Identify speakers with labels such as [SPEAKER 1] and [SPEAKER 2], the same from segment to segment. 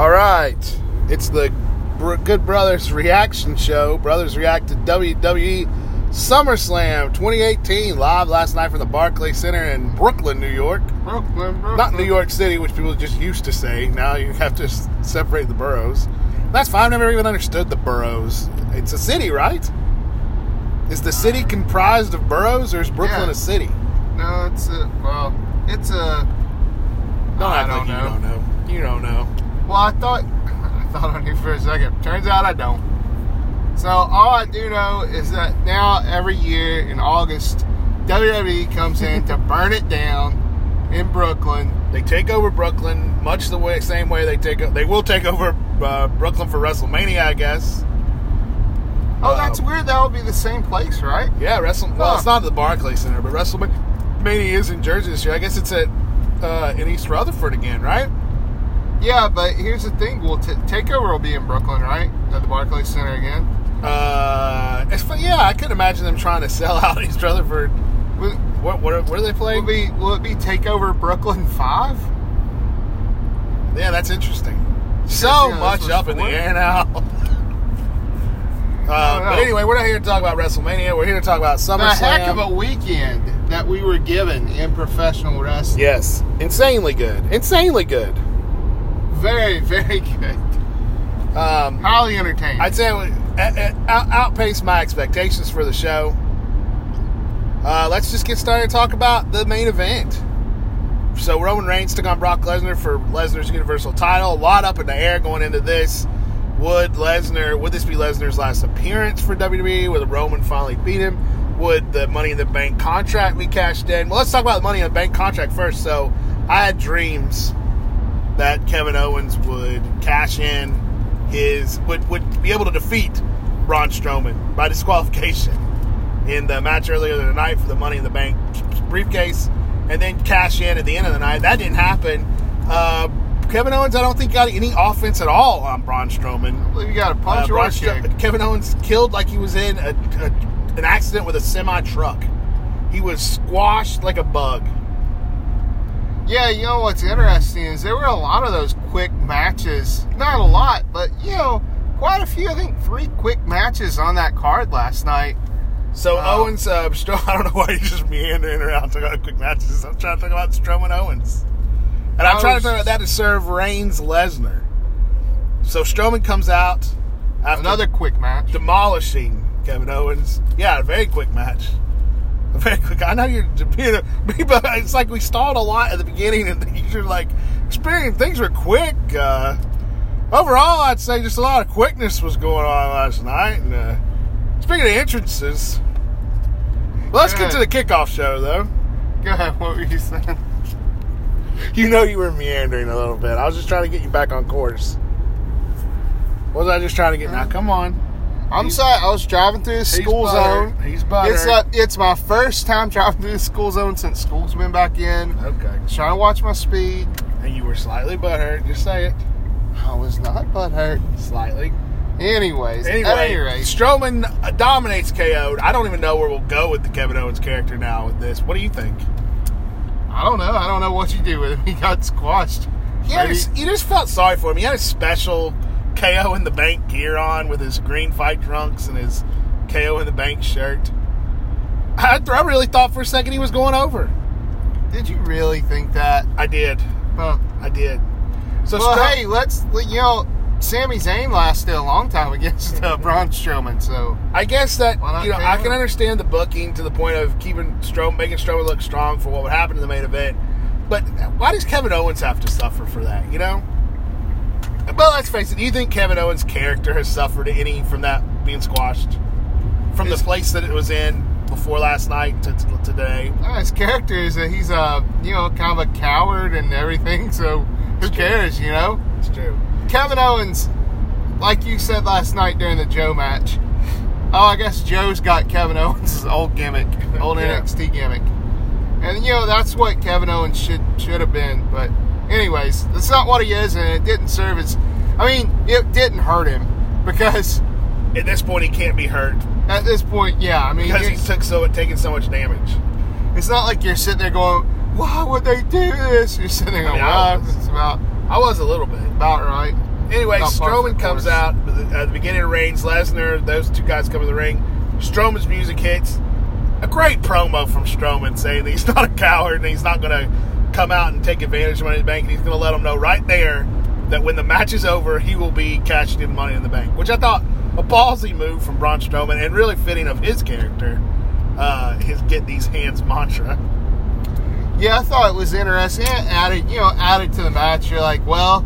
[SPEAKER 1] All right, it's the Good Brothers reaction show. Brothers react to WWE SummerSlam 2018 live last night from the Barclays Center in Brooklyn, New York.
[SPEAKER 2] Brooklyn, Brooklyn.
[SPEAKER 1] Not New York City, which people just used to say. Now you have to separate the boroughs. That's fine. I've never even understood the boroughs. It's a city, right? Is the city comprised of boroughs, or is Brooklyn
[SPEAKER 2] Yeah.
[SPEAKER 1] a city?
[SPEAKER 2] No, it's a well, it's a.
[SPEAKER 1] Don't
[SPEAKER 2] I don't
[SPEAKER 1] like
[SPEAKER 2] know.
[SPEAKER 1] you don't know. You don't know.
[SPEAKER 2] Well, I thought I thought I knew for a second. Turns out I don't. So all I do know is that now every year in August, WWE comes in to burn it down in Brooklyn.
[SPEAKER 1] They take over Brooklyn much the way same way they take they will take over uh, Brooklyn for WrestleMania, I guess.
[SPEAKER 2] Oh,
[SPEAKER 1] Uh,
[SPEAKER 2] that's weird. That would be the same place, right?
[SPEAKER 1] Yeah, Wrestle. Well,
[SPEAKER 2] Huh.
[SPEAKER 1] it's not the Barclays Center, but WrestleMania is in Jersey this year. I guess it's at uh, in East Rutherford again, right?
[SPEAKER 2] Yeah, but here's the thing. Well, t- Takeover will be in Brooklyn, right? At the Barclays Center again.
[SPEAKER 1] Uh. Yeah, I could imagine them trying to sell out East Rutherford.
[SPEAKER 2] Will,
[SPEAKER 1] What? What? Where do they playing?
[SPEAKER 2] will, be, will it be Takeover Brooklyn 5?
[SPEAKER 1] Yeah, that's interesting. So
[SPEAKER 2] Yeah,
[SPEAKER 1] much up in the air now. Uh, but anyway, we're not here to talk about WrestleMania. We're here to talk about SummerSlam.
[SPEAKER 2] The heck of a weekend that we were given in professional wrestling.
[SPEAKER 1] Yes, insanely good. Insanely good.
[SPEAKER 2] Very, very good.
[SPEAKER 1] Um,
[SPEAKER 2] Highly entertaining.
[SPEAKER 1] I'd say it, would- it, it out, outpaced my expectations for the show. Uh, let's just get started and talk about the main event. So Roman Reigns took on Brock Lesnar for Lesnar's Universal title. A lot up in the air going into this. Would Lesnar? Would this be Lesnar's last appearance for WWE? Would Roman finally beat him? Would the Money in the Bank contract be cashed in? Well, let's talk about the Money in the Bank contract first. So I had dreams that Kevin Owens would cash in his would would be able to defeat Braun Strowman by disqualification in the match earlier in the night for the Money in the Bank briefcase, and then cash in at the end of the night. That didn't happen. Uh, Kevin Owens, I don't think got any offense at all on Braun Strowman.
[SPEAKER 2] You got a
[SPEAKER 1] Uh,
[SPEAKER 2] punch or
[SPEAKER 1] Braun
[SPEAKER 2] a kick.
[SPEAKER 1] Kevin Owens killed like he was in a, a, an accident with a semi truck. He was squashed like a bug.
[SPEAKER 2] Yeah, you know what's interesting is there were a lot of those quick matches. Not a lot, but you know, quite a few. I think three quick matches on that card last night.
[SPEAKER 1] So
[SPEAKER 2] Wow.
[SPEAKER 1] Owens, uh, I don't know why you're just meandering around talking about quick matches. I'm trying to talk about Strowman Owens, and I'm
[SPEAKER 2] I
[SPEAKER 1] trying to talk about that to serve Reigns Lesnar. So Strowman comes out after
[SPEAKER 2] Another quick match.
[SPEAKER 1] demolishing Kevin Owens. Yeah, a very quick match. Very quick. I know you're being a, but it's like we stalled a lot at the beginning, and you're like, experience things were quick. Uh, overall, I'd say just a lot of quickness was going on last night. And uh, speaking of entrances, let's get to the kickoff show, though.
[SPEAKER 2] Go ahead. What were you saying?
[SPEAKER 1] You know you were meandering a little bit. I was just trying to get you back on course. What was I just trying to get? Now, come on.
[SPEAKER 2] I'm
[SPEAKER 1] He's-
[SPEAKER 2] sorry. I was driving through the school
[SPEAKER 1] He's
[SPEAKER 2] zone.
[SPEAKER 1] He's butthurt.
[SPEAKER 2] It's uh, it's my first time driving through the school zone since school's been back in.
[SPEAKER 1] okay.
[SPEAKER 2] Trying to watch my speed.
[SPEAKER 1] And you were slightly butthurt. Just say it.
[SPEAKER 2] I was not butt hurt.
[SPEAKER 1] Slightly.
[SPEAKER 2] Anyways,
[SPEAKER 1] Anyway,
[SPEAKER 2] at any rate,
[SPEAKER 1] Strowman uh, dominates KO'd. I don't even know where we'll go with the Kevin Owens character now with this. What do you think?
[SPEAKER 2] I don't know. I don't know what you do with him. He got squashed.
[SPEAKER 1] He his, you just felt sorry for him. He had a special KO in the bank gear on with his green fight trunks and his KO in the bank shirt. I, I really thought for a second he was going over.
[SPEAKER 2] Did you really think that?
[SPEAKER 1] I did.
[SPEAKER 2] Huh.
[SPEAKER 1] I did. So
[SPEAKER 2] Well,
[SPEAKER 1] Stro-
[SPEAKER 2] hey, let's you know, Sami Zayn lasted a long time against uh, Braun Strowman, so
[SPEAKER 1] I guess that you know I can understand the booking to the point of keeping Strowman, making Strowman look strong for what would happen in the main event. But why does Kevin Owens have to suffer for that? You know. But let's face it. Do you think Kevin Owens' character has suffered any from that being squashed from
[SPEAKER 2] His-
[SPEAKER 1] the place that it was in before last night to, to today?
[SPEAKER 2] uh, his character is that he's a you know kind of a coward and everything. So who
[SPEAKER 1] It's true.
[SPEAKER 2] cares? You know,
[SPEAKER 1] It's true.
[SPEAKER 2] Kevin Owens, like you said last night during the Joe match. Oh, I guess Joe's got Kevin Owens' old gimmick, old
[SPEAKER 1] Yeah.
[SPEAKER 2] NXT gimmick, and you know that's what Kevin Owens should should have been. But anyways, that's not what he is, and it didn't serve his. I mean, it didn't hurt him because
[SPEAKER 1] At this point, he can't be hurt
[SPEAKER 2] at this point, yeah. I mean,
[SPEAKER 1] because he took so taking so much damage.
[SPEAKER 2] it's not like you're sitting there going, "Why would they do this?" You're sitting there
[SPEAKER 1] I mean, I
[SPEAKER 2] "Well,
[SPEAKER 1] was-
[SPEAKER 2] it's about
[SPEAKER 1] I was a little bit.
[SPEAKER 2] about right."
[SPEAKER 1] Anyway,
[SPEAKER 2] Not par for the
[SPEAKER 1] Strowman comes out at uh, the beginning of Reigns, Lesnar, those two guys come in the ring. Strowman's music hits. A great promo from Strowman saying that he's not a coward and he's not going to come out and take advantage of Money in the Bank. And he's going to let them know right there that when the match is over, he will be cashing in Money in the Bank, which I thought a ballsy move from Braun Strowman and really fitting of his character. Uh, his get these hands mantra.
[SPEAKER 2] Yeah, I thought it was interesting. Added, you know, added to the match. You're like, well,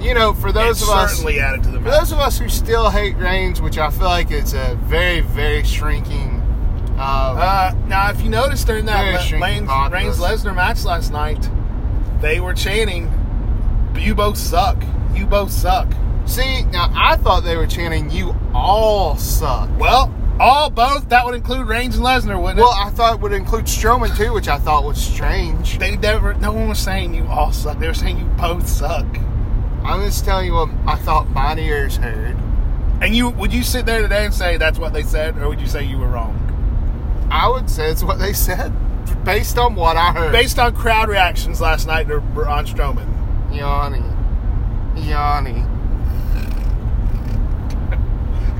[SPEAKER 2] you know, for those
[SPEAKER 1] It
[SPEAKER 2] of us,
[SPEAKER 1] certainly added to the match.
[SPEAKER 2] for those of us who still hate Reigns, which I feel like it's a very, very shrinking. Uh,
[SPEAKER 1] Uh, now, if you noticed during that Le- Reigns. Reigns Lesnar match last night, they were chanting, "You both suck. You both suck."
[SPEAKER 2] see, now I thought they were chanting, "You all suck."
[SPEAKER 1] Well, all both that would include Reigns and Lesnar, wouldn't
[SPEAKER 2] Well,
[SPEAKER 1] it?
[SPEAKER 2] Well, I thought it would include Strowman too, which I thought was strange.
[SPEAKER 1] They never. No one was saying you all suck. They were saying you both suck.
[SPEAKER 2] I'm just telling you what I thought my ears heard.
[SPEAKER 1] And you would you sit there today and say that's what they said, or would you say you were wrong?
[SPEAKER 2] I would say it's what they said, based on what I heard.
[SPEAKER 1] Based on crowd reactions last night to Braun Strowman.
[SPEAKER 2] Yanni. Yanni.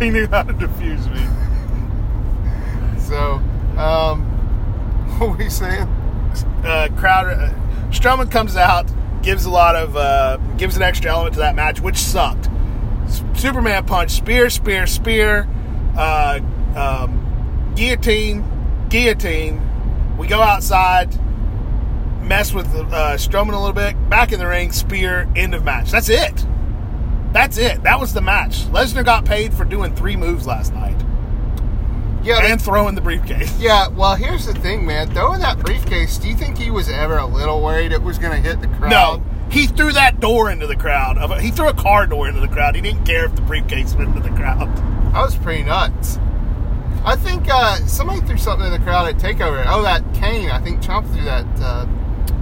[SPEAKER 1] He knew how to defuse me.
[SPEAKER 2] So, um, what were you saying?
[SPEAKER 1] uh, crowd. Uh, Strowman comes out, gives a lot of, uh, gives an extra element to that match, which sucked. S- Superman punch, spear, spear, spear, uh, um, guillotine, guillotine. We go outside, mess with uh, Strowman a little bit, back in the ring, spear, end of match. That's it. That's it. That was the match. Lesnar got paid for doing three moves last night
[SPEAKER 2] Yeah,
[SPEAKER 1] and throwing the briefcase.
[SPEAKER 2] yeah. Well, here's the thing, man. Throwing that briefcase, do you think he was ever a little worried it was going to hit the crowd?
[SPEAKER 1] No, he threw that door into the crowd. He threw a car door into the crowd. He didn't care if the briefcase went into the crowd.
[SPEAKER 2] That was pretty nuts. I think uh, somebody threw something in the crowd at Takeover. Oh, that cane. I think Trump threw that uh,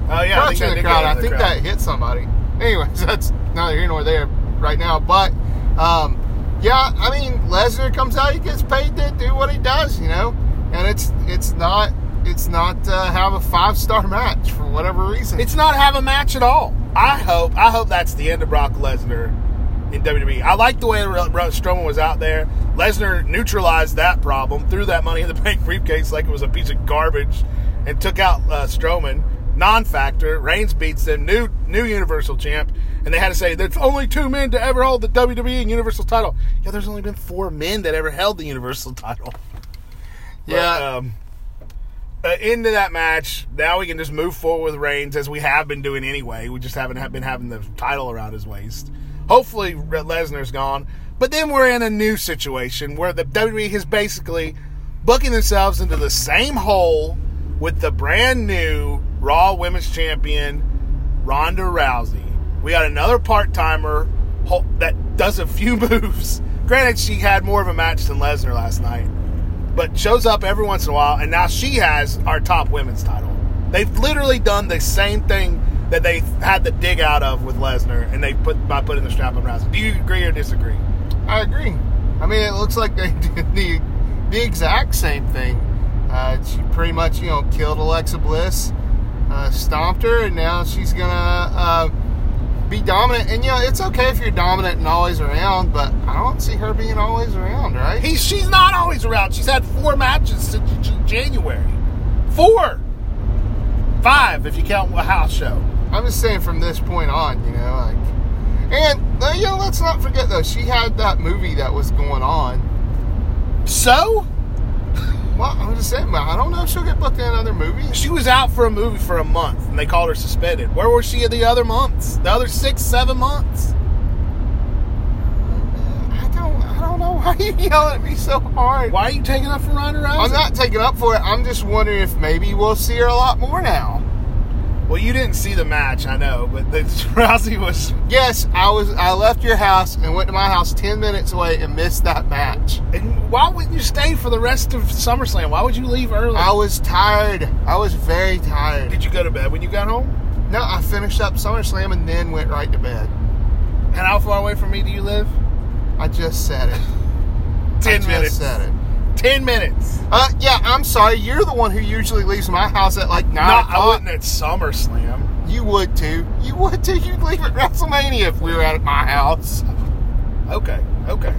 [SPEAKER 1] Oh yeah, think
[SPEAKER 2] in
[SPEAKER 1] that
[SPEAKER 2] the crowd. I think
[SPEAKER 1] crowd.
[SPEAKER 2] that hit somebody. Anyways, that's neither here nor there right now. But um, yeah, I mean, Lesnar comes out, he gets paid to do what he does, you know, and it's it's not it's not uh, have a five star match for whatever reason.
[SPEAKER 1] It's not have a match at all. I hope. I hope that's the end of Brock Lesnar in WWE. I like the way Ro- Ro- Strowman was out there. Lesnar neutralized that problem, threw that Money in the Bank briefcase like it was a piece of garbage, and took out uh, Strowman. Non-factor. Reigns beats them. New new Universal Champ, and they had to say there's only two men to ever hold the WWE and Universal title. Yeah, there's only been four men that ever held the Universal title. But,
[SPEAKER 2] yeah,
[SPEAKER 1] um, uh, into that match, now we can just move forward with Reigns as we have been doing anyway. We just haven't have been having the title around his waist. Hopefully, Lesnar's gone. But then we're in a new situation where the WWE is basically booking themselves into the same hole with the brand new Raw Women's Champion, Ronda Rousey. We got another part timer that does a few moves. Granted, she had more of a match than Lesnar last night but shows up every once in a while, and now she has our top women's title. They've literally done the same thing that they had the dig out of with Lesnar, and they put by putting the strap on Rousey. Do you agree or disagree?
[SPEAKER 2] I agree. I mean, it looks like they did the the exact same thing. Uh, she pretty much, you know, killed Alexa Bliss, uh, stomped her, and now she's gonna uh, be dominant. And you know, it's okay if you're dominant and always around, but I don't see her being always around, right?
[SPEAKER 1] He, she's not always around. She's had four matches since January. Four, five if you count a house show.
[SPEAKER 2] I'm just saying from this point on, you know, like, and uh, you know, let's not forget though, she had that movie that was going on.
[SPEAKER 1] So
[SPEAKER 2] Well, I'm just saying, I don't know if she'll get booked in another movie.
[SPEAKER 1] she was out for a movie for a month, and they called her suspended. Where was she in the other months? The other six, seven months?
[SPEAKER 2] I don't, I don't know why you yelling at me so hard.
[SPEAKER 1] Why are you taking up for Ronda Rousey?
[SPEAKER 2] I'm not taking up for it. I'm just wondering if maybe we'll see her a lot more now.
[SPEAKER 1] Well, you didn't see the match, I know, but the Rousey was.
[SPEAKER 2] Yes, I was. I left your house and went to my house ten minutes away and missed that match.
[SPEAKER 1] And why wouldn't you stay for the rest of SummerSlam? Why would you leave early?
[SPEAKER 2] I was tired. I was very tired.
[SPEAKER 1] Did you go to bed when you got home?
[SPEAKER 2] No, I finished up SummerSlam and then went right to bed.
[SPEAKER 1] And how far away from me do you live?
[SPEAKER 2] I just said it.
[SPEAKER 1] Ten
[SPEAKER 2] I just
[SPEAKER 1] minutes.
[SPEAKER 2] said it.
[SPEAKER 1] Ten minutes.
[SPEAKER 2] Uh, yeah, I'm sorry. You're the one who usually leaves my house at like nine
[SPEAKER 1] Not, I wasn't at SummerSlam.
[SPEAKER 2] You You would too. You would too. You'd leave at WrestleMania if we were at my house.
[SPEAKER 1] Okay, okay.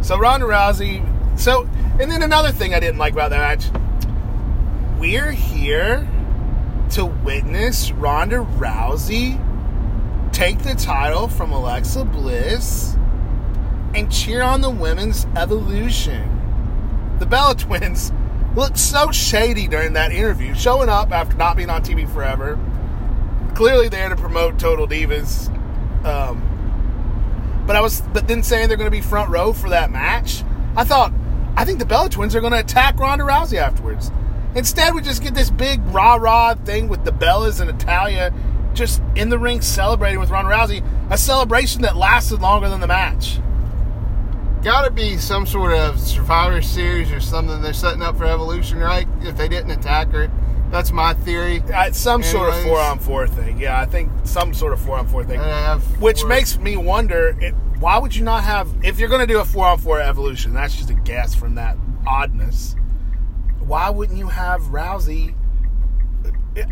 [SPEAKER 1] So Ronda Rousey. So, and then another thing I didn't like about that match. We're here to witness Ronda Rousey take the title from Alexa Bliss and cheer on the women's evolution. The Bella twins looked so shady during that interview, showing up after not being on TV forever. Clearly there to promote Total Divas. Um, but I was, but then saying they're going to be front row for that match. I thought, I think the Bella twins are going to attack Ronda Rousey afterwards. Instead, we just get this big rah rah thing with the Bellas and Natalya just in the ring celebrating with Ronda Rousey. A celebration that lasted longer than the match.
[SPEAKER 2] Got to be some sort of Survivor Series or something they're setting up for Evolution, right? If they didn't attack her, that's my theory.
[SPEAKER 1] Uh, some sort of four on four thing. Yeah, I think some sort of four on four thing.
[SPEAKER 2] And I have
[SPEAKER 1] Which
[SPEAKER 2] four-
[SPEAKER 1] makes me wonder it, why would you not have, if you're going to do a four on four evolution, that's just a guess from that oddness. Why wouldn't you have Rousey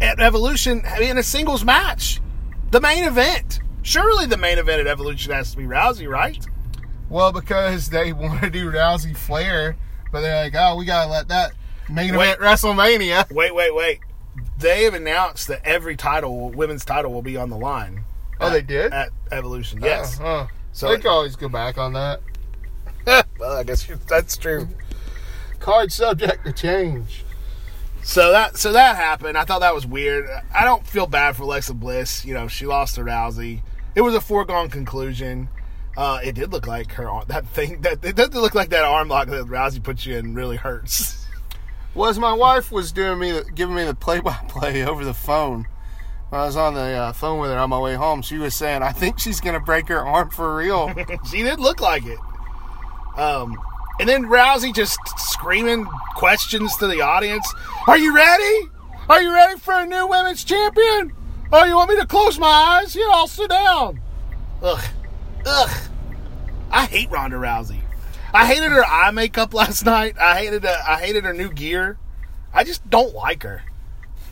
[SPEAKER 1] at Evolution in a singles match? The main event. Surely the main event at Evolution has to be Rousey, right?
[SPEAKER 2] Well, because they want to do Rousey Flair, but they're like, oh, we gotta let that main
[SPEAKER 1] Wait.
[SPEAKER 2] event WrestleMania.
[SPEAKER 1] Wait, wait, wait. They have announced that every title, women's title, will be on the line.
[SPEAKER 2] Oh,
[SPEAKER 1] at-
[SPEAKER 2] they did?
[SPEAKER 1] At Evolution, uh-huh. yes.
[SPEAKER 2] Oh, oh.
[SPEAKER 1] So-
[SPEAKER 2] they can always go back on that.
[SPEAKER 1] well, I guess that's true.
[SPEAKER 2] Card subject to change.
[SPEAKER 1] So that so that happened. I thought that was weird. I don't feel bad for Alexa Bliss. You know, she lost to Rousey. It was a foregone conclusion. Uh, it did look like her arm, that thing that it doesn't look like that arm lock that Rousey put you in really hurts.
[SPEAKER 2] Was my wife was doing me, giving me the play-by-play over the phone. When I was on the uh, phone with her on my way home, she was saying, "I think she's gonna break her arm for real."
[SPEAKER 1] she did look like it. Um, and then Rousey just screaming questions to the audience. Are you ready? Are you ready for a new women's champion? Oh, you want me to close my eyes? Here, I'll sit down. Ugh, ugh. I hate Ronda Rousey. I hated her eye makeup last night. I hated uh, I hated her new gear. I just don't like her.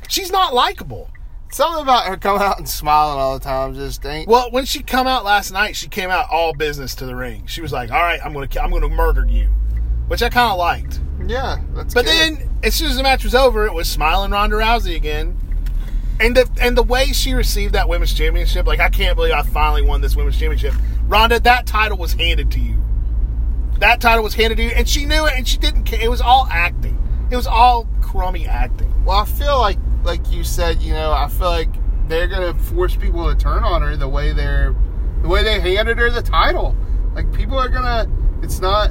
[SPEAKER 1] She's not likable.
[SPEAKER 2] Something about her coming out and smiling all the time just ain't.
[SPEAKER 1] Well, when she come out last night, she came out all business to the ring. She was like, "All right, I'm gonna, I'm gonna murder you," which I kind of liked.
[SPEAKER 2] Yeah, that's.
[SPEAKER 1] But
[SPEAKER 2] good.
[SPEAKER 1] then, as soon as the match was over, it was smiling Ronda Rousey again, and the and the way she received that women's championship, like I can't believe I finally won this women's championship. Ronda, that title was handed to you. That title was handed to you, and she knew it, and she didn't care. It was all acting. It was all crummy acting.
[SPEAKER 2] Well, I feel like, like you said, you know, I feel like they're gonna force people to turn on her the way they're, the way they handed her the title. Like people are gonna. It's not.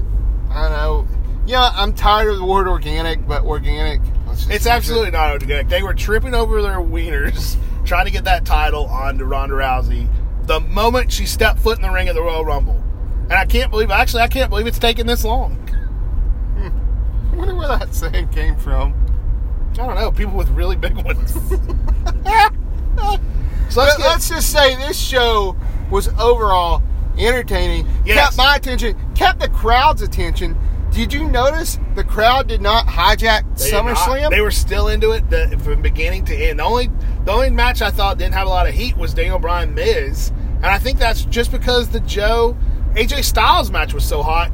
[SPEAKER 2] I don't know. Yeah, I'm tired of the word organic, but organic.
[SPEAKER 1] It's absolutely not organic. They were tripping over their wieners trying to get that title onto Ronda Rousey the moment she stepped foot in the ring at the Royal Rumble. And I can't believe, actually, I can't believe it's taken this long. Hmm.
[SPEAKER 2] I wonder where that saying came from.
[SPEAKER 1] I don't know, people with really big ones. so let's get,
[SPEAKER 2] let's just say this show was overall entertaining.
[SPEAKER 1] Yes.
[SPEAKER 2] Kept my attention. Kept the crowd's attention. Did you notice the crowd did not hijack
[SPEAKER 1] they did not-
[SPEAKER 2] SummerSlam?
[SPEAKER 1] They were still into it the, from beginning to end. The only the only match I thought didn't have a lot of heat was Daniel Bryan Miz, and I think that's just because the Joe AJ Styles match was so hot.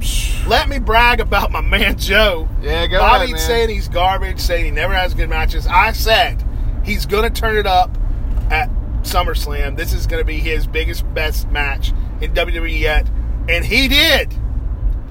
[SPEAKER 1] Let me brag about my man Joe.
[SPEAKER 2] Yeah, go
[SPEAKER 1] Bobby
[SPEAKER 2] ahead, man.
[SPEAKER 1] saying he's garbage, saying he never has good matches. I said he's going to turn it up at SummerSlam. This is going to be his biggest, best match in WWE yet, and he did.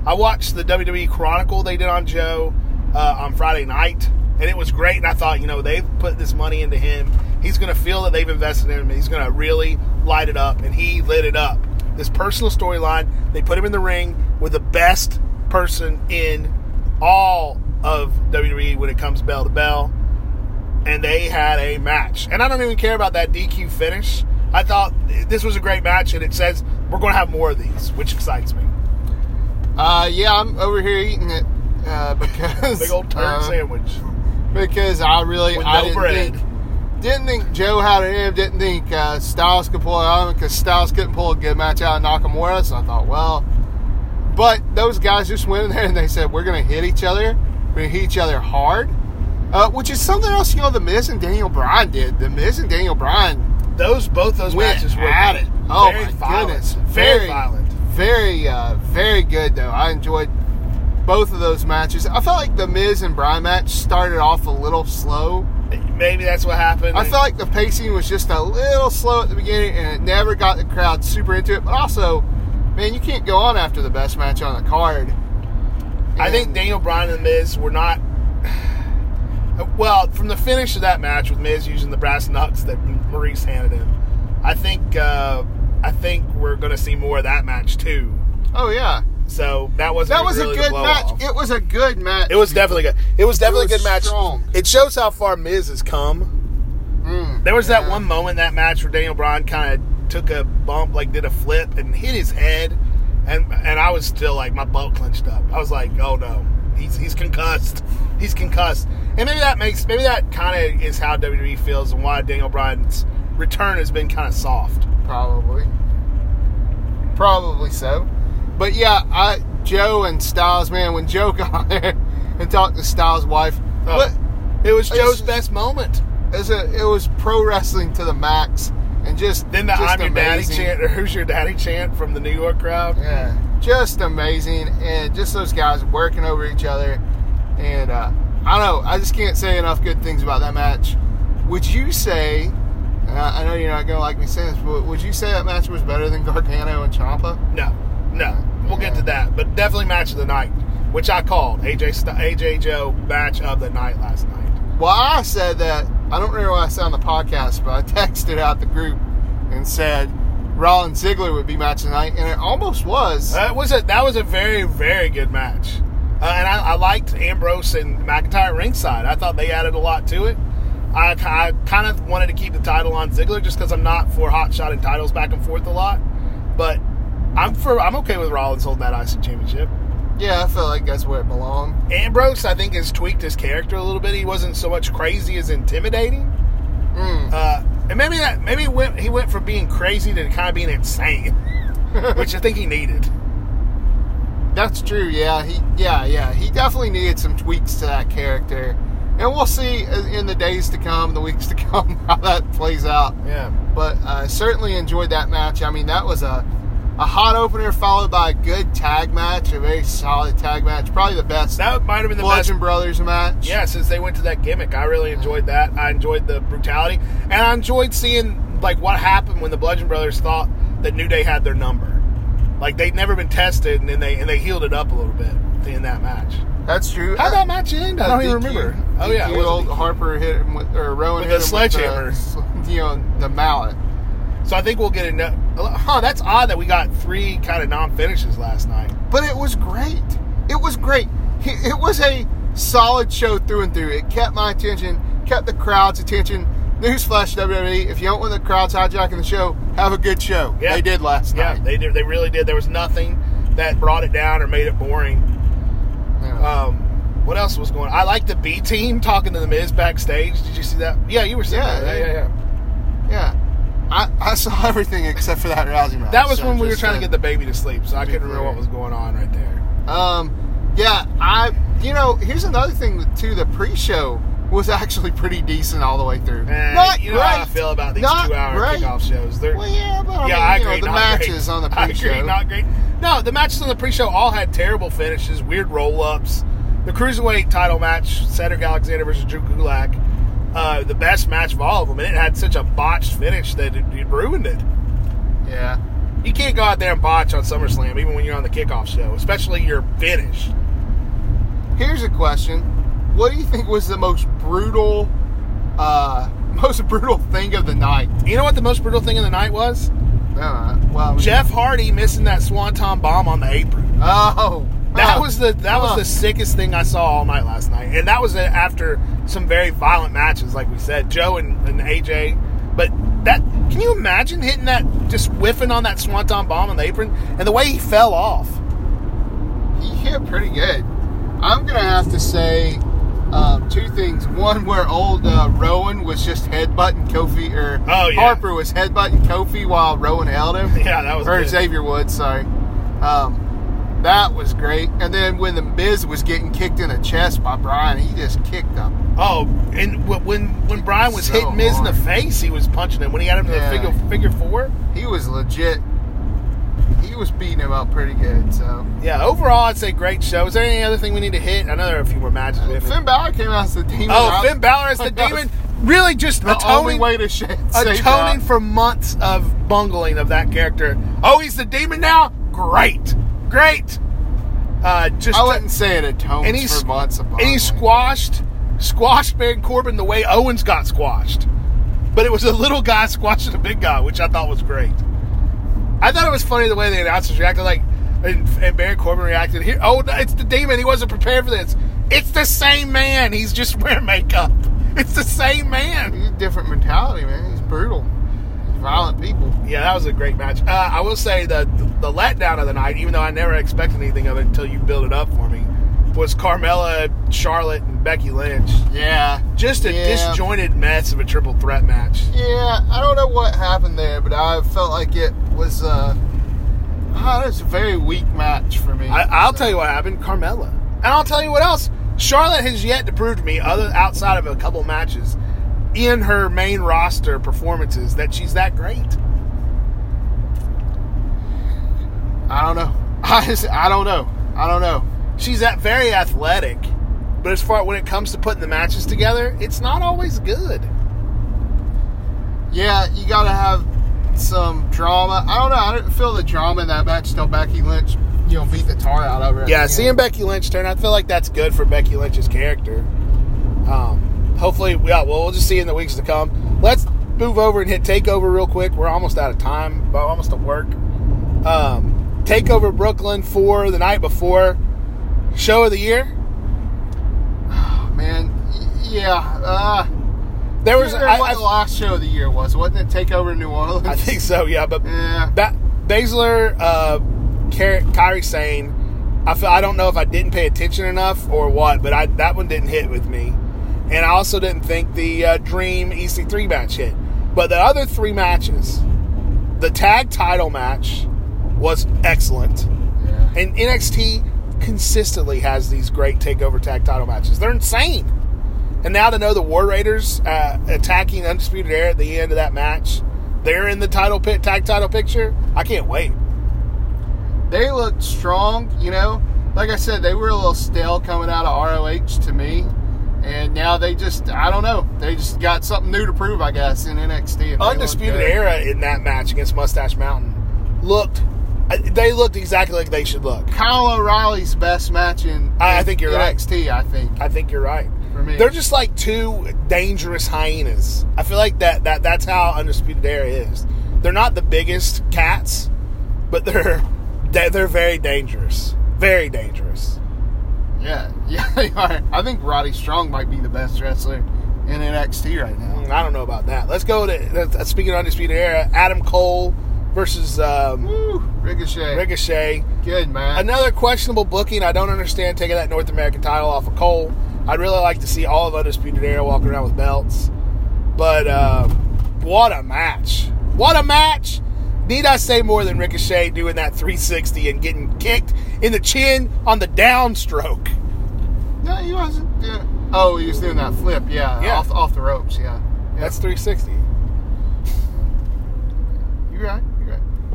[SPEAKER 1] I watched the WWE Chronicle they did on Joe uh, on Friday night, and it was great. And I thought, you know, they've put this money into him. He's going to feel that they've invested in him. He's going to really light it up, and he lit it up. This personal storyline, they put him in the ring with the best person in all of WWE when it comes bell to bell, and they had a match. And I don't even care about that DQ finish. I thought this was a great match, and it says we're going to have more of these, which excites me.
[SPEAKER 2] Uh, yeah, I'm over here eating it uh, because
[SPEAKER 1] Big old turd
[SPEAKER 2] uh,
[SPEAKER 1] sandwich.
[SPEAKER 2] because I really
[SPEAKER 1] With
[SPEAKER 2] I
[SPEAKER 1] no
[SPEAKER 2] didn't
[SPEAKER 1] bread.
[SPEAKER 2] think didn't think Joe had it in him. Didn't think uh, Styles could pull it out because Styles couldn't pull a good match out of Nakamura. So I thought, well, but those guys just went in there and they said we're gonna hit each other. We're gonna hit each other hard, uh, which is something else. You know, the Miz and Daniel Bryan did. The Miz and Daniel Bryan
[SPEAKER 1] those both those matches were
[SPEAKER 2] at it. Oh
[SPEAKER 1] very
[SPEAKER 2] my
[SPEAKER 1] violent,
[SPEAKER 2] goodness,
[SPEAKER 1] very, violent.
[SPEAKER 2] Very, uh, very good though. I enjoyed both of those matches. I felt like the Miz and Bryan match started off a little slow.
[SPEAKER 1] Maybe that's what happened.
[SPEAKER 2] I felt like the pacing was just a little slow at the beginning, and it never got the crowd super into it. But also, man, you can't go on after the best match on the card.
[SPEAKER 1] I think Daniel Bryan and the Miz were not. Well, from the finish of that match with Miz using the brass knucks that Maurice handed him, I think uh, I think we're going to see more of that match too.
[SPEAKER 2] Oh yeah,
[SPEAKER 1] So that wasn't
[SPEAKER 2] that was
[SPEAKER 1] really
[SPEAKER 2] a good match.
[SPEAKER 1] off.
[SPEAKER 2] It was a good match.
[SPEAKER 1] It was definitely good. It was definitely
[SPEAKER 2] was
[SPEAKER 1] a good match.
[SPEAKER 2] strong.
[SPEAKER 1] It shows how far Miz has come.
[SPEAKER 2] Mm,
[SPEAKER 1] There was that one moment in that match where Daniel Bryan kind of took a bump, like did a flip and hit his head, and and I was still like my butt clenched up. I was like, oh no, he's he's concussed, he's concussed, and maybe that makes maybe that kind of is how WWE feels and why Daniel Bryan's return has been kind of soft.
[SPEAKER 2] Probably. Probably so. But yeah, I Joe and Styles, man, when Joe got there and talked to Styles' wife,
[SPEAKER 1] Oh. It was Joe's best moment.
[SPEAKER 2] it was a it was pro wrestling to the max and just
[SPEAKER 1] Then the
[SPEAKER 2] just
[SPEAKER 1] "I'm your daddy" chant or "Who's your daddy" chant from the New York crowd.
[SPEAKER 2] Yeah. Just amazing and just those guys working over each other and uh I don't know, I just can't say enough good things about that match. Would you say I I know you're not gonna like me saying this, but would you say that match was better than Gargano and Ciampa?
[SPEAKER 1] No, no. We'll get to that, but definitely match of the night, which I called AJ St- AJ Joe match of the night last night.
[SPEAKER 2] Well, I said that I don't remember what I said on the podcast, but I texted out the group and said Rollins Ziggler would be match tonight, and it almost was.
[SPEAKER 1] That was a that was a very very good match, uh, and I, I liked Ambrose and McIntyre ringside. I thought they added a lot to it. I, I kind of wanted to keep the title on Ziggler just because I'm not for hot shotting titles back and forth a lot, but I'm for I'm okay with Rollins holding that IC championship.
[SPEAKER 2] Yeah, I feel like that's where it belonged.
[SPEAKER 1] Ambrose, I think, has tweaked his character a little bit. He wasn't so much crazy as intimidating.
[SPEAKER 2] Mm.
[SPEAKER 1] Uh, and maybe that maybe he went, he went from being crazy to kind of being insane, which I think he needed.
[SPEAKER 2] That's true. Yeah, he. Yeah, yeah. He definitely needed some tweaks to that character, and we'll see in the days to come, the weeks to come, how that plays out.
[SPEAKER 1] Yeah,
[SPEAKER 2] But I certainly enjoyed that match. I mean, that was a a hot opener followed by a good tag match, a very solid tag match, probably the best
[SPEAKER 1] that might have been the
[SPEAKER 2] Bludgeon
[SPEAKER 1] best.
[SPEAKER 2] Brothers match.
[SPEAKER 1] Yeah, since they went to that gimmick, I really enjoyed that. I enjoyed the brutality, and I enjoyed seeing like what happened when the Bludgeon Brothers thought that New Day had their number. Like they'd never been tested, and then they and they healed it up a little bit in that match.
[SPEAKER 2] That's true.
[SPEAKER 1] How'd that match end? I don't even remember. Oh yeah, it
[SPEAKER 2] old Harper hit him with, or Rowan
[SPEAKER 1] With
[SPEAKER 2] hit him
[SPEAKER 1] sledgehammer.
[SPEAKER 2] With the, you know, the mallet.
[SPEAKER 1] So I think we'll get into. Huh? That's odd that we got three kind of non finishes last night.
[SPEAKER 2] But it was great. It was great. It was a solid show through and through. It kept my attention, kept the crowd's attention. Newsflash, WWE: If you don't want the crowds hijacking the show, have a good show.
[SPEAKER 1] Yeah.
[SPEAKER 2] They did last
[SPEAKER 1] Yeah,
[SPEAKER 2] night.
[SPEAKER 1] they did. They really did. There was nothing that brought it down or made it boring.
[SPEAKER 2] Yeah.
[SPEAKER 1] Um, what else was going? on? I like the B team talking to the Miz backstage. Did you see that? Yeah, you were saying
[SPEAKER 2] Yeah,
[SPEAKER 1] that. Yeah,
[SPEAKER 2] yeah.
[SPEAKER 1] yeah, yeah.
[SPEAKER 2] I, I saw everything except for that Rousey match.
[SPEAKER 1] That was
[SPEAKER 2] so
[SPEAKER 1] when we were trying to
[SPEAKER 2] to-
[SPEAKER 1] get the baby to sleep, so I couldn't remember what was going on right there.
[SPEAKER 2] Um, yeah, I. You know, here's another thing too. The pre-show was actually pretty decent all the way through.
[SPEAKER 1] Eh,
[SPEAKER 2] Not
[SPEAKER 1] you know
[SPEAKER 2] great.
[SPEAKER 1] how I feel about these
[SPEAKER 2] Not
[SPEAKER 1] two-hour
[SPEAKER 2] great.
[SPEAKER 1] kickoff shows. They're,
[SPEAKER 2] Well, yeah, but I
[SPEAKER 1] yeah,
[SPEAKER 2] mean,
[SPEAKER 1] I agree.
[SPEAKER 2] know, the matches
[SPEAKER 1] great.
[SPEAKER 2] on the pre-show.
[SPEAKER 1] agree, not great. No, the matches on the pre-show all had terrible finishes, weird roll-ups. The cruiserweight title match, Cedric Alexander versus Drew Gulak, uh, the best match of all of them, and it had such a botched finish that it, it ruined it.
[SPEAKER 2] Yeah.
[SPEAKER 1] You can't go out there and botch on SummerSlam, even when you're on the kickoff show, especially your finish.
[SPEAKER 2] Here's a question: What do you think was the most brutal, uh, most brutal thing of the night?
[SPEAKER 1] You know what the most brutal thing of the night was?
[SPEAKER 2] Uh, well,
[SPEAKER 1] Jeff Hardy missing that swanton bomb on the apron.
[SPEAKER 2] Oh,
[SPEAKER 1] That was the that was the sickest thing I saw all night last night, and that was after some very violent matches, like we said, Joe and, and AJ. But that can you imagine hitting that, just whiffing on that swanton bomb on the apron, and the way he fell off?
[SPEAKER 2] He hit pretty good. I'm gonna have to say um, two things. One, where old uh, Rowan was just headbutting Kofi, or
[SPEAKER 1] Oh, yeah.
[SPEAKER 2] Harper was headbutting Kofi while Rowan held him.
[SPEAKER 1] Yeah, that was
[SPEAKER 2] or
[SPEAKER 1] good.
[SPEAKER 2] Xavier Woods, sorry. Um, That was great. And then when the Miz was getting kicked in the chest by Bryan, he just kicked him.
[SPEAKER 1] Oh, and when when Bryan was
[SPEAKER 2] So
[SPEAKER 1] hitting Miz in the face, he was punching him. When he got him to
[SPEAKER 2] Yeah.
[SPEAKER 1] the figure figure four,
[SPEAKER 2] He was legit. He was beating him up pretty good. So
[SPEAKER 1] yeah. Overall, I'd say great show. Is there any other thing we need to hit? I know there are a few more matches. Uh, haven't-
[SPEAKER 2] Finn Balor came out as the demon.
[SPEAKER 1] Oh, Finn Balor as the demon. Really, just
[SPEAKER 2] The only
[SPEAKER 1] atoning,
[SPEAKER 2] way to sh-
[SPEAKER 1] atoning for months of bungling of that character. Oh, he's the demon now. Great, great. Uh, just
[SPEAKER 2] I wouldn't say it atones
[SPEAKER 1] and he's
[SPEAKER 2] for months
[SPEAKER 1] and he squashed squashed Baron Corbin the way Owens got squashed, but it was a little guy squashing a big guy, which I thought was great. I thought it was funny the way the announcers reacted, like and, and Baron Corbin reacted here. Oh, it's the demon. He wasn't prepared for this. It's the same man. He's just wearing makeup. It's the same man.
[SPEAKER 2] He's a different mentality, man. He's brutal. He's violent people.
[SPEAKER 1] Yeah, that was a great match. Uh, I will say the the letdown of the night, even though I never expected anything of it until you build it up for me, was Carmella, Charlotte, and Becky Lynch.
[SPEAKER 2] Yeah.
[SPEAKER 1] Just a
[SPEAKER 2] Yeah.
[SPEAKER 1] disjointed mess of a triple threat match.
[SPEAKER 2] Yeah, I don't know what happened there, but I felt like it was uh was a very weak match for me.
[SPEAKER 1] I, I'll tell you what happened, Carmella, and I'll tell you what else. Charlotte has yet to prove to me, other outside of a couple matches, in her main roster performances, that she's that great.
[SPEAKER 2] I don't know. I just, I don't know. I don't know.
[SPEAKER 1] She's that very athletic, but as far when it comes to putting the matches together, it's not always good.
[SPEAKER 2] Yeah, you got to have some drama. I don't know. I didn't feel the drama in that match till Becky Lynch, you know, beat the tar out of her.
[SPEAKER 1] Yeah, seeing. Becky Lynch turn, I feel like that's good for Becky Lynch's character. Um, hopefully, yeah, well, we'll just see in the weeks to come. Let's move over and hit Takeover real quick. We're almost out of time, but almost to work. Um, Takeover Brooklyn for the night before show of the year.
[SPEAKER 2] man. Yeah. Uh,
[SPEAKER 1] There was,
[SPEAKER 2] I,
[SPEAKER 1] I,
[SPEAKER 2] what the last show of the year was, wasn't it? Take over New Orleans.
[SPEAKER 1] I think so, yeah. But
[SPEAKER 2] Yeah.
[SPEAKER 1] Ba- Baszler, uh, Kairi Sane, I feel I don't know if I didn't pay attention enough or what, but I that one didn't hit with me, and I also didn't think the uh, Dream EC3 match hit. But the other three matches, the tag title match was excellent,
[SPEAKER 2] Yeah.
[SPEAKER 1] and NXT consistently has these great takeover tag title matches. They're insane. And now to know the War Raiders uh, attacking Undisputed Era at the end of that match, they're in the title pit tag title picture. I can't wait.
[SPEAKER 2] they looked strong, you know. Like I said, they were a little stale coming out of ROH to me. And now they just, I don't know, they just got something new to prove, I guess, in NXT. and they look
[SPEAKER 1] Undisputed. Era in that match against Mustache Mountain looked. They looked exactly like they should look.
[SPEAKER 2] Kyle O'Reilly's best match in,
[SPEAKER 1] I- I think you're right.
[SPEAKER 2] NXT, I think.
[SPEAKER 1] I think you're right.
[SPEAKER 2] For me.
[SPEAKER 1] They're just like two dangerous hyenas. I feel like that, that that's how Undisputed Era is. They're not the biggest cats, but they're they're, they're very dangerous. Very dangerous.
[SPEAKER 2] Yeah, yeah, they are. I think Roddy Strong might be the best wrestler in NXT right now.
[SPEAKER 1] Mm, I don't know about that. Let's go to uh, speaking of Undisputed Era, Adam Cole versus um,
[SPEAKER 2] Woo, Ricochet.
[SPEAKER 1] Ricochet.
[SPEAKER 2] Good, man.
[SPEAKER 1] Another questionable booking. I don't understand taking that North American title off of Cole. I'd really like to see all of Undisputed Era walking around with belts. But uh, what a match. What a match. Need I say more than Ricochet doing that 360 and getting kicked in the chin on the downstroke?
[SPEAKER 2] No, he wasn't. Yeah. Oh, he was doing that flip, yeah,
[SPEAKER 1] Yeah.
[SPEAKER 2] Off, off the ropes, yeah. yeah.
[SPEAKER 1] That's 360.
[SPEAKER 2] You're right.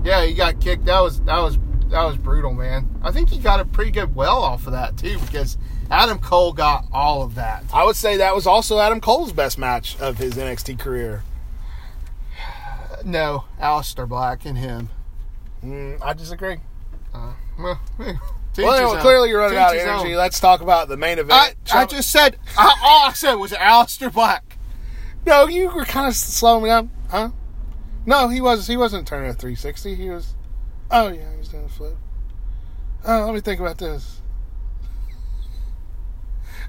[SPEAKER 2] Yeah, he got kicked. That was that was that was brutal, man. I think he got a pretty good well off of that too, because Adam Cole got all of that.
[SPEAKER 1] I would say that was also Adam Cole's best match of his NXT career.
[SPEAKER 2] No, Aleister Black and him.
[SPEAKER 1] Mm, I disagree.
[SPEAKER 2] Uh, well,
[SPEAKER 1] Well,
[SPEAKER 2] his
[SPEAKER 1] clearly you're running out of energy.
[SPEAKER 2] own.
[SPEAKER 1] Let's talk about the main event.
[SPEAKER 2] I, I just said I, all I said was Aleister Black.
[SPEAKER 1] No, you were kind of slowing me down, huh? No, he was. He wasn't turning a 360. He was. Oh yeah, he was doing a flip. Oh, let me think about this.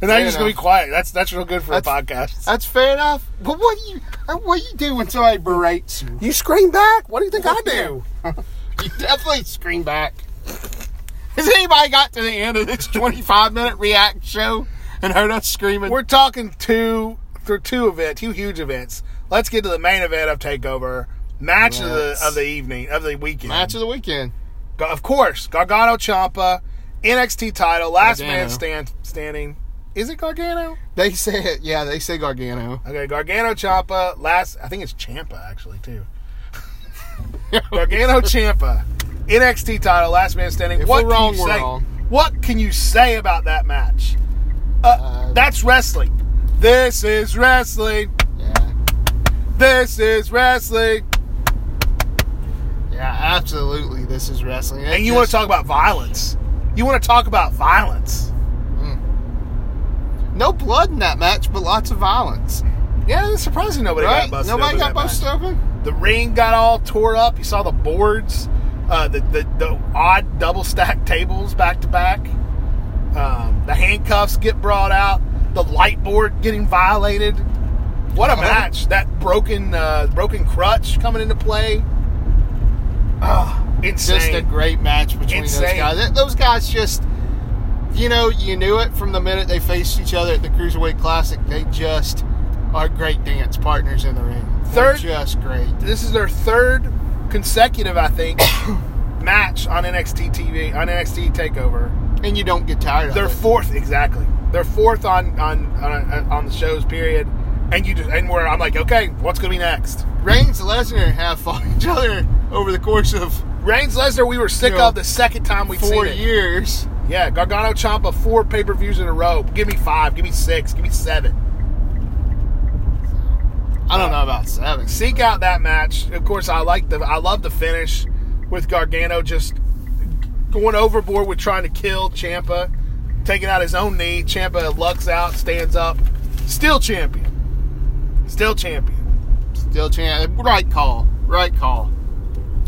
[SPEAKER 1] And now
[SPEAKER 2] Fair
[SPEAKER 1] you're just gonna be quiet. That's that's real good for a podcast.
[SPEAKER 2] That's fair enough. But what do you uh, what do you do when somebody berates you?
[SPEAKER 1] You scream back. What do you think I do?
[SPEAKER 2] You definitely scream back. Has anybody got to the end of this 25 minute react show and heard us screaming?
[SPEAKER 1] We're talking two for two events, two huge events. Let's get to the main event of Takeover. Match of the of the evening of the weekend.
[SPEAKER 2] Match of the weekend.
[SPEAKER 1] Of course, Gargano Ciampa, NXT title, last man
[SPEAKER 2] Gargano.
[SPEAKER 1] stand speaking. Is it Gargano?
[SPEAKER 2] They say it. Yeah, they say Gargano.
[SPEAKER 1] Okay, Gargano Ciampa, last. I think it's Ciampa actually too. Gargano Ciampa, NXT title, last man standing.
[SPEAKER 2] If
[SPEAKER 1] what
[SPEAKER 2] we're
[SPEAKER 1] can
[SPEAKER 2] wrong,
[SPEAKER 1] you
[SPEAKER 2] we're
[SPEAKER 1] say?
[SPEAKER 2] wrong.
[SPEAKER 1] What can you say about that match? Uh,
[SPEAKER 2] Uh,
[SPEAKER 1] that's wrestling. This is wrestling.
[SPEAKER 2] Yeah.
[SPEAKER 1] This is wrestling.
[SPEAKER 2] Yeah, absolutely. This is wrestling.
[SPEAKER 1] And you want to talk about violence? You want to talk about violence?
[SPEAKER 2] no blood in that match, but lots of violence.
[SPEAKER 1] Yeah, it's surprising nobody
[SPEAKER 2] right?
[SPEAKER 1] got busted.
[SPEAKER 2] Nobody got
[SPEAKER 1] that match.
[SPEAKER 2] busted open.
[SPEAKER 1] The ring got all tore up. You saw the boards, uh, the, the the odd double stacked tables back to back. Um, the handcuffs get brought out. The light board getting violated. What a
[SPEAKER 2] Uh-huh.
[SPEAKER 1] match! That broken uh, broken crutch coming into play. Ah, insane.
[SPEAKER 2] Just a great match between
[SPEAKER 1] Insane.
[SPEAKER 2] those guys. Those guys just, you know, you knew it from the minute they faced each other at the Cruiserweight Classic. They just are great dance partners in the ring. They're
[SPEAKER 1] Third-
[SPEAKER 2] just great.
[SPEAKER 1] this is their third consecutive, I think, match on NXT TV on NXT Takeover.
[SPEAKER 2] And you don't get tired of
[SPEAKER 1] They're fourth exactly. They're fourth on on on, on the shows period, and you just and where I'm like, okay, what's gonna be next?
[SPEAKER 2] Reigns and Lesnar have fought each other over the course of
[SPEAKER 1] Reigns Lesnar, we were sick
[SPEAKER 2] You know,
[SPEAKER 1] of the second time we've
[SPEAKER 2] four
[SPEAKER 1] seen it.
[SPEAKER 2] years.
[SPEAKER 1] Yeah, Gargano Ciampa four pay per views in a row. Give me five. Give me six. Give me seven.
[SPEAKER 2] I don't know about seven.
[SPEAKER 1] Seek out that match. Of course, I like the I love the finish with Gargano just going overboard with trying to kill Ciampa, taking out his own knee. Ciampa lucks out, stands up, still champion. Still champion.
[SPEAKER 2] Still chance. Right call. Right call.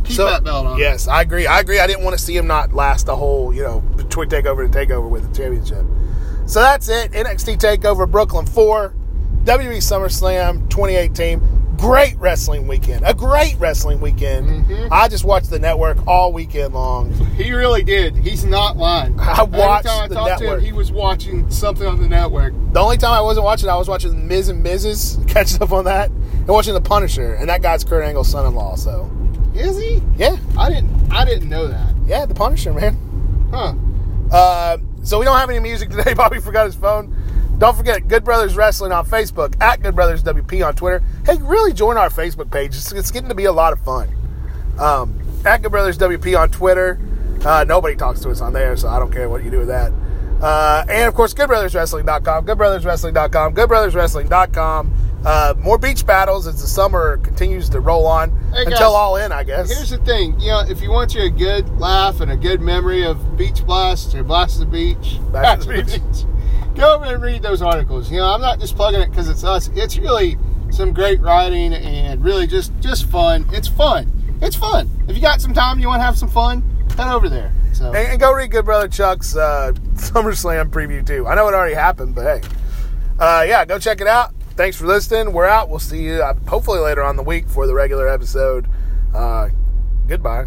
[SPEAKER 2] Keep that belt on.
[SPEAKER 1] Yes, I agree. I agree. I didn't want to see him not last the whole, you know, between takeover to takeover with the championship. So that's it. NXT Takeover Brooklyn 4, WWE SummerSlam 2018. Great wrestling weekend. A great wrestling weekend.
[SPEAKER 2] Mhm.
[SPEAKER 1] I just watched the network all weekend long.
[SPEAKER 2] He really did. He's not lying.
[SPEAKER 1] I watched
[SPEAKER 2] Every time I
[SPEAKER 1] the
[SPEAKER 2] talked to
[SPEAKER 1] network.
[SPEAKER 2] him, he was watching something on the network.
[SPEAKER 1] The only time I wasn't watching, I was watching Miz and Mrs. catching up on that, and watching The Punisher, and that guy's Kurt Angle's son-in-law. So
[SPEAKER 2] Is he?
[SPEAKER 1] yeah,
[SPEAKER 2] I didn't. I didn't know that.
[SPEAKER 1] yeah, The Punisher, man.
[SPEAKER 2] Huh?
[SPEAKER 1] Uh, so we don't have any music today. Bobby forgot his phone. Don't forget Good Brothers Wrestling on Facebook at Good Brothers WP on Twitter. Hey, really join our Facebook page. It's, it's getting to be a lot of fun. Um, at Good Brothers WP on Twitter. Uh, nobody talks to us on there, so I don't care what you do with that. Uh, and of course, GoodBrothersWrestling.com, GoodBrothersWrestling.com, GoodBrothersWrestling.com. Uh, more beach battles as the summer continues to roll on
[SPEAKER 2] Hey,
[SPEAKER 1] until all in, I guess.
[SPEAKER 2] Here's the thing. You know, if you want you a good laugh and a good memory of beach blasts or blast of the beach,
[SPEAKER 1] Blast of the Beach.
[SPEAKER 2] Go over and read those articles. You know, I'm not just plugging it because it's us. It's really some great writing and really just just fun. It's fun. It's fun. If you got some time, you want to have some fun, head over there. So
[SPEAKER 1] And, and go read Good Brother Chuck's uh, SummerSlam preview too. I know it already happened, but hey, uh, yeah, go check it out. Thanks for listening. We're out. We'll see you uh, hopefully later on the week for the regular episode. Uh, goodbye.